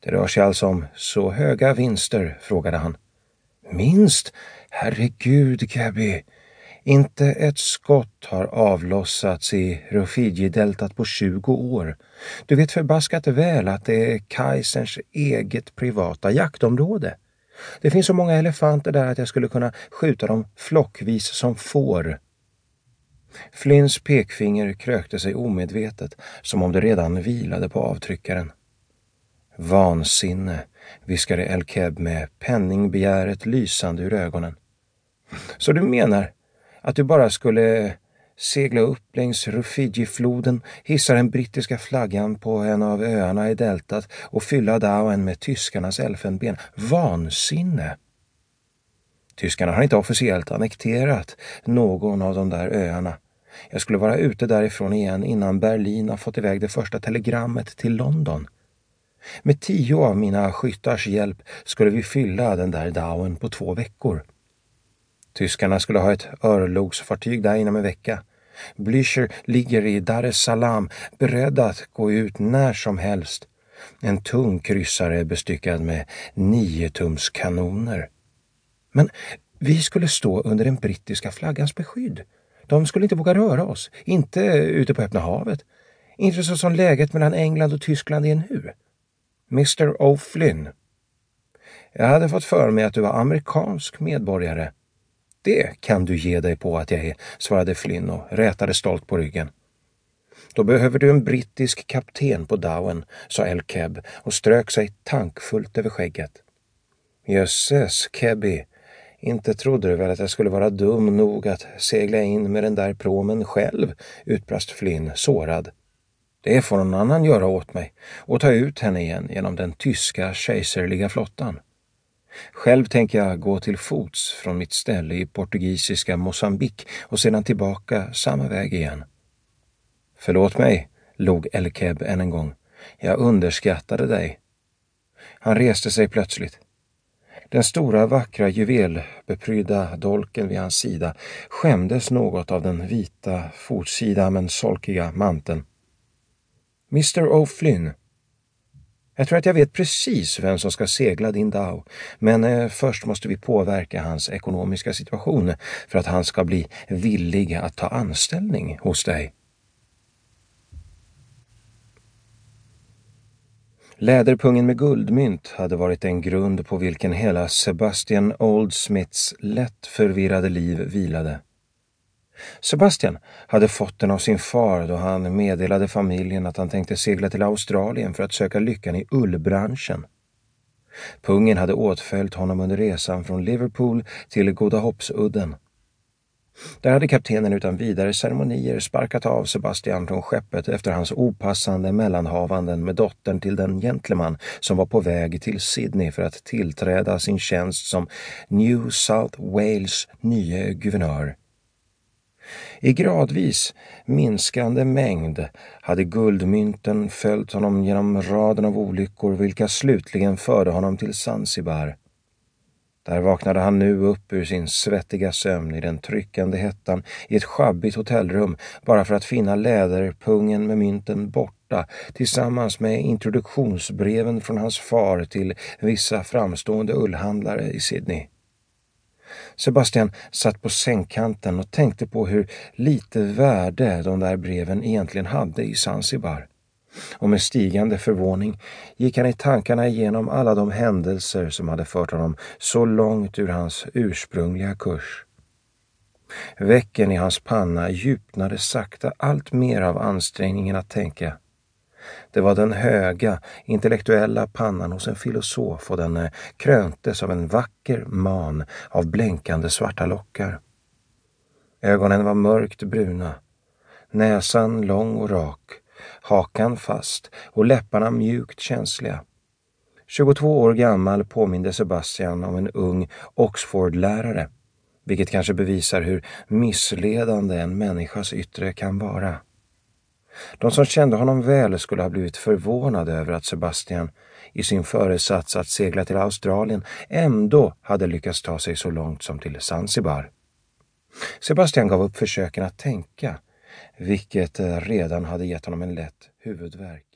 Det rör sig alltså om så höga vinster, frågade han. Minst? Herregud, Gabby. Inte ett skott har avlossats i Rufiji-deltat på 20 år. Du vet förbaskat väl att det är Kaiserns eget privata jaktområde. Det finns så många elefanter där att jag skulle kunna skjuta dem flockvis som får. Flynns pekfinger krökte sig omedvetet, som om det redan vilade på avtryckaren. Vansinne, viskade El Keb med penningbegäret lysande ur ögonen. Så du menar att du bara skulle segla upp längs Rufiji-floden, hissa den brittiska flaggan på en av öarna i deltat och fylla Dauen med tyskarnas elfenben? Vansinne! Tyskarna har inte officiellt annekterat någon av de där öarna. Jag skulle vara ute därifrån igen innan Berlin har fått iväg det första telegrammet till London. Med tio av mina skyttars hjälp skulle vi fylla den där Dauen på två veckor. Tyskarna skulle ha ett örlogsfartyg där inom en vecka. Blücher ligger i Dar es Salaam beredd att gå ut när som helst. En tung kryssare bestyckad med niotumskanoner. Men vi skulle stå under den brittiska flaggans beskydd. De skulle inte våga röra oss, inte ute på öppna havet. Inte så som läget mellan England och Tyskland är nu. Mr O'Flynn. Jag hade fått för mig att du var amerikansk medborgare. Det kan du ge dig på att jag är, svarade Flynn och rätade stolt på ryggen. Då behöver du en brittisk kapten på Dowen, sa El Keb och strök sig tankfullt över skägget. Jösses, Kebby, inte trodde du väl att jag skulle vara dum nog att segla in med den där promen själv, utbrast Flynn sårad. Det får någon annan göra åt mig och ta ut henne igen genom den tyska kejserliga flottan. Själv tänker jag gå till fots från mitt ställe i portugisiska Mosambik och sedan tillbaka samma väg igen. Förlåt mig, log Elkeb än en gång. Jag underskattade dig. Han reste sig plötsligt. Den stora vackra juvelbeprydda dolken vid hans sida skämdes något av den vita fotsida men solkiga manteln. Mr O'Flynn, jag tror att jag vet precis vem som ska segla din Dow, men eh, först måste vi påverka hans ekonomiska situation för att han ska bli villig att ta anställning hos dig. Läderpungen med guldmynt hade varit en grund på vilken hela Sebastian Oldsmiths lätt förvirrade liv vilade. Sebastian hade fått den av sin far då han meddelade familjen att han tänkte segla till Australien för att söka lyckan i ullbranschen. Pungen hade åtföljt honom under resan från Liverpool till Godahoppsudden. Där hade kaptenen utan vidare ceremonier sparkat av Sebastian från skeppet efter hans opassande mellanhavanden med dottern till den gentleman som var på väg till Sydney för att tillträda sin tjänst som New South Wales nye guvernör. I gradvis minskande mängd hade guldmynten följt honom genom raden av olyckor vilka slutligen förde honom till Zanzibar. Där vaknade han nu upp ur sin svettiga sömn i den tryckande hettan i ett sjabbigt hotellrum bara för att finna läderpungen med mynten borta tillsammans med introduktionsbreven från hans far till vissa framstående ullhandlare i Sydney. Sebastian satt på sängkanten och tänkte på hur lite värde de där breven egentligen hade i Zanzibar. Och med stigande förvåning gick han i tankarna igenom alla de händelser som hade fört honom så långt ur hans ursprungliga kurs. Väcken i hans panna djupnade sakta allt mer av ansträngningen att tänka. Det var den höga, intellektuella pannan hos en filosof och den eh, kröntes av en vacker man av blänkande svarta lockar. Ögonen var mörkt bruna, näsan lång och rak, hakan fast och läpparna mjukt känsliga. 22 år gammal påminde Sebastian om en ung Oxfordlärare, vilket kanske bevisar hur missledande en människas yttre kan vara. De som kände honom väl skulle ha blivit förvånade över att Sebastian i sin föresats att segla till Australien ändå hade lyckats ta sig så långt som till Zanzibar. Sebastian gav upp försöken att tänka, vilket eh, redan hade gett honom en lätt huvudvärk.